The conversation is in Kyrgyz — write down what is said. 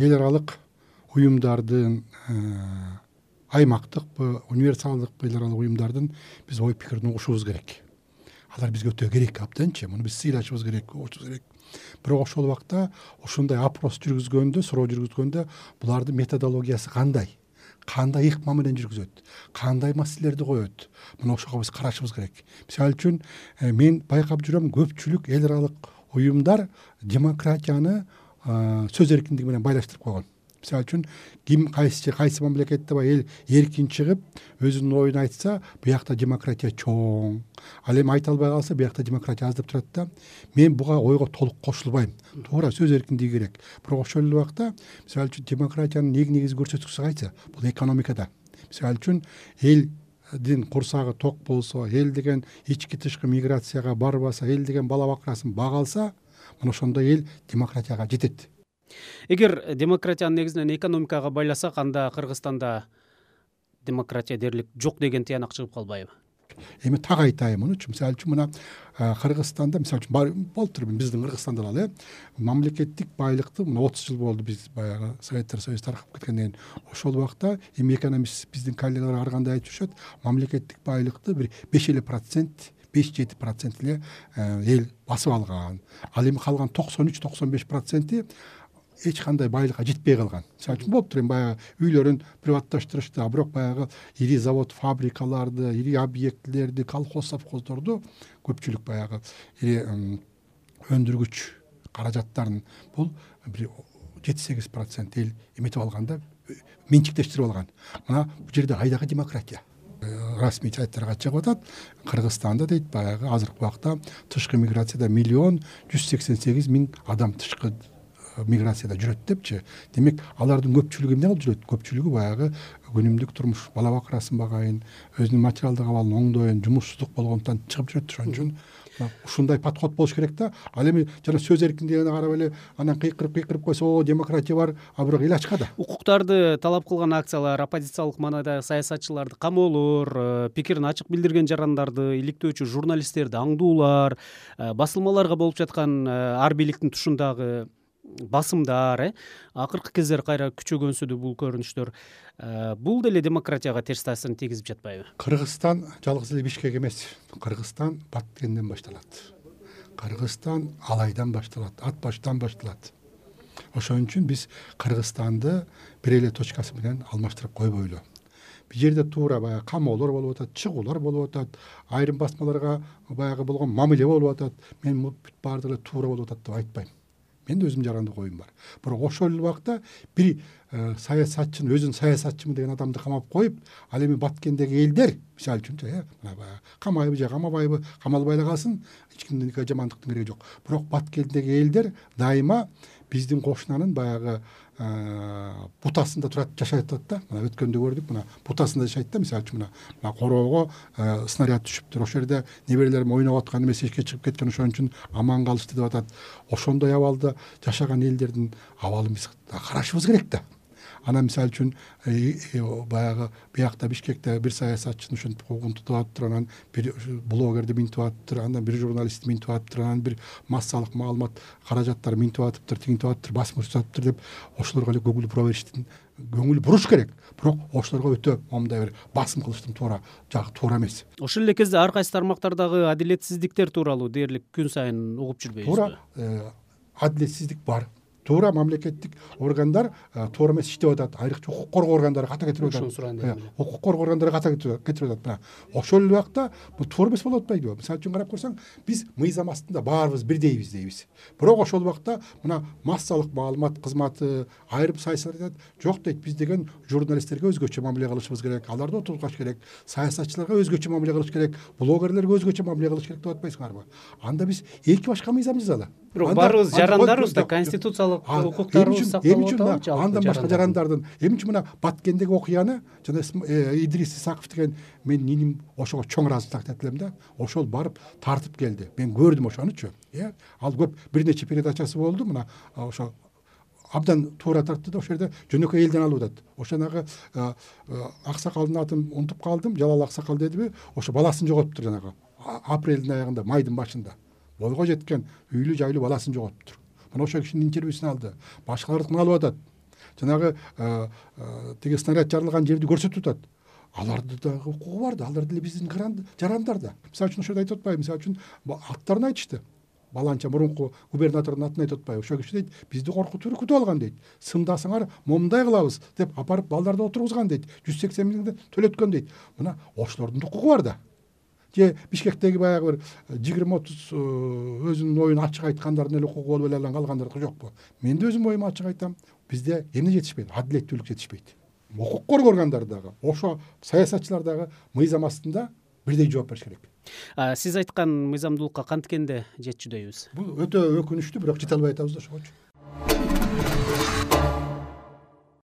эл аралык уюмдардын аймактыкпы универсалдыкпы эл аралык уюмдардын биз ой пикирин угушубуз керек. Алар бизге өтө керек абданчы муну биз сыйлашыбыз керек угушубуз керек. Бирок ошол убакта ушундай опрос жүргүзгөндө суроо жүргүзгөндө булардын методологиясы кандай? Кандай ыкма менен жүргүзөт? Кандай маселелерди коет? Мына ошого биз карашыбыз керек. Мисалы үчүн э, мен байкап жүрөм көпчүлүк эл аралык уюмдар демократияны сөз эркиндиги менен байлаштырып койгон. Мисалы үчүн ким кайсы кайсы мамлекетте баягы эл эркин чыгып өзүнүн оюн айтса биякта демократия чоң ал эми айта албай калса биякта демократия аз деп турат да мен буга ойго толук кошулбайм туура сөз эркиндиги керек. Бирок ошол эле убакта мисалы үчүн демократиянын эң негизги көрсөткүчүсү кайсы? Бул экономикада. Мисалы үчүн элдин курсагы ток болсо эл деген ички тышкы миграцияга барбаса эл деген бала бакырасын бага алса мына ошондо эл демократияга жетет. Эгер демократияны негизинен экономикага байласак анда кыргызстанда демократия дээрлик жок деген тыянак чыгып калбайбы? Эми так айтайын мунучу мисалы үчүн мына кыргызстанда мисалы үчүн болуптур биздин кыргызстанда дагы э мамлекеттик байлыкты мына отуз жыл болду биз баягы советтер союзу таркап кеткенден кийин ошол убакта эми экономист биздин коллегалар ар кандай айтып жүрүшөт мамлекеттик байлыкты бир беш эле процент беш жети процент эле э, эл басып алган. Ал эми калган токсон үч токсон беш проценти эч кандай байлыкка жетпей калган. Мисалы үчүн болуптур эми баягы үйлөрүн приватташтырышты а бирок баягы ири завод фабрикаларды ири объектилерди колхоз совхоздорду көпчүлүк баягы ири өндүргүч каражаттарын бул бир жети сегиз процент эл эметип алган да менчиктештирип алган. Мына бул жерде кайдагы демократия. э, расмий сайттарга чыгып атат. Кыргызстанда дейт баягы азыркы убакта тышкы миграцияда миллион жүз сексен сегиз миң адам тышкы миграцияда жүрөт депчи. Демек алардын көпчүлүгү эмне кылып жүрөт? Көпчүлүгү баягы күнүмдүк турмуш бала бакырасын багайын өзүнүн материалдык абалын оңдоюн жумушсуздук болгондуктан чыгып жүрөт ошон үчүн. Ушундай подход болуш керек да. Ал эми жана сөз эркиндигине карап эле анан кыйкырып кыйкырып койсо о демократия бар а бирок эл ачка да. Укуктарды талап кылган акциялар оппозициялык маанайдагы саясатчыларды камоолор э, пикирин ачык билдирген жарандарды иликтөөчү журналисттерди аңдуулар э, басылмаларга болуп жаткан э, ар бийликтин тушундагы басымдар э? Акыркы кездери кайра күчөгөнсүдү бул көрүнүштөр. Э, бул деле демократияга терс таасирин тийгизип жатпайбы? Кыргызстан жалгыз эле бишкек эмес. Кыргызстан баткенден башталат. Кыргызстан алайдан башталат ат баштан башталат. Ошон үчүн биз кыргызстанды бир эле точкасы менен алмаштырып койбойлу. Бул жерде туура баягы камоолор болуп атат чыгуулар болуп атат айрым басмаларга баягы болгон мамиле болуп атат. Мен бүт баардыгы эле туура болуп атат деп айтпайм менин өзүмдүн жарандык оюм бар. Бирок ошол эле убакта бир э, саясатчыны өзүн саясатчымын деген адамды камап коюп ал эми баткендеги элдер мисалы үчүнчү э баягы камайбы же камабайбы камалбай эле калсын эч кимдин жамандыктын кереги жок. Бирок баткендеги элдер дайыма биздин кошунанын баягы бутасында турат жашап атат да. Мына өткөндө көрдүк мына бутасында жашайт да. Мисалы үчүн мына короого снаряд түшүптүр ошол жерде неберелерим ойноп аткан эмес эшикке чыгып кеткен ошон үчүн аман калышты деп атат. Ошондой абалда жашаган элдердин абалын биз карашыбыз керек да анан мисалы үчүн э, баягы биякта бишкекте бир саясатчыны ушинтип угунтуп атыптыр анан бир блогерди минтип атыптыр анан бир журналистти минтип атыптыр анан бир массалык маалымат каражаттары минтип атыптыр тигинтип атыптыр басым көрсөтүп атыптыр деп ошолорго эле көңүл бура бериштин көңүл буруш керек. Бирок ошолорго өтө моундай бир басым кылыштын туура жагы туура эмес. Ошол эле кезде ар кайсы тармактардагы адилетсиздиктер тууралуу дээрлик күн сайын угуп жүрбөйбүзбү туура э, адилетсиздик бар туура мамлекеттик органдар туура эмес иштеп атат айрыкча укук коргоо органдары ката кетирип атат. Ушуну сурайын дедим э, укук коргоо органдары ката кетирип атат. Мына ошол эле убакта бул туура эмес болуп атпайбы мисалы үчүн карап көрсөң биз мыйзам астында баарыбыз бирдейбиз дейбиз. Бирок ошол убакта мына массалык маалымат кызматы айрым саясаткерлер айтат. Жок дейт биз деген журналисттерге өзгөчө мамиле кылышыбыз керек аларды отургузбаш керек саясатчыларга өзгөчө мамиле кылыш керек блогерлерге өзгөчө мамиле кылыш керек деп атпайсыңарбы? Анда биз эки башка мыйзам жазалы. Бирок баарыбыз жарандарбыз да конституциялык укуктарыбыз сакталып атабы андан башка жарандардын. эмне үчүн мына баткендеги окуяны жана э, идрис исаков деген менин иним ошого чоң ыраазычылык айтат элем да ошол барып тартып келди. Мен көрдүм ошонучу э. Ал көп бир нече передачасы болду мына ошо абдан туура тартты да ошол жерде жөнөкөй элден алып атат ошонагы аксакалдын атын унутуп калдым жалал аксакал дедиби ошо баласын жоготуптур жанагы. Апрелдин аягында майдын башында. Бойго жеткен үйлүү жайлуу баласын жоготуптур мына ошол кишинин интервьюсун алды. Башкалардыкын алып атат. Жанагы тиги снаряд жарылган жерди көрсөтүп атат. Аларды дагы укугу бар да алар деле биздин жарандар да. Мисалы үчүн ошол айтып атпайбы. Мисалы үчүн аттарын айтышты. Баланча мурунку губернатордун атын айтып атпайбы. Ошол киши дейт бизди коркутуп үркүтүп алган дейт. Сымдасаңар момундай кылабыз деп алып барып балдарды отургузган дейт. Жүз сексен миңди төлөткөн дейт. Мына ошолордун да укугу бар да же бишкектеги баягы бир э, жыгырма отуз э, өзүнүн оюн ачык айткандардын эле укугу болуп эле анан калгандардыкы жокпу. Мен да өзүмдүн оюмду ачык айтам. Бизде эмне жетишпейт? Адилеттүүлүк жетишпейт. Укук коргогондар дагы ошо саясатчылар дагы мыйзам астында бирдей жооп бериш керек. Сиз айткан мыйзамдуулукка канткенде жетчүдөйбүз? Бул өтө өкүнүчтүү бирок жете албай атабыз да ошогочу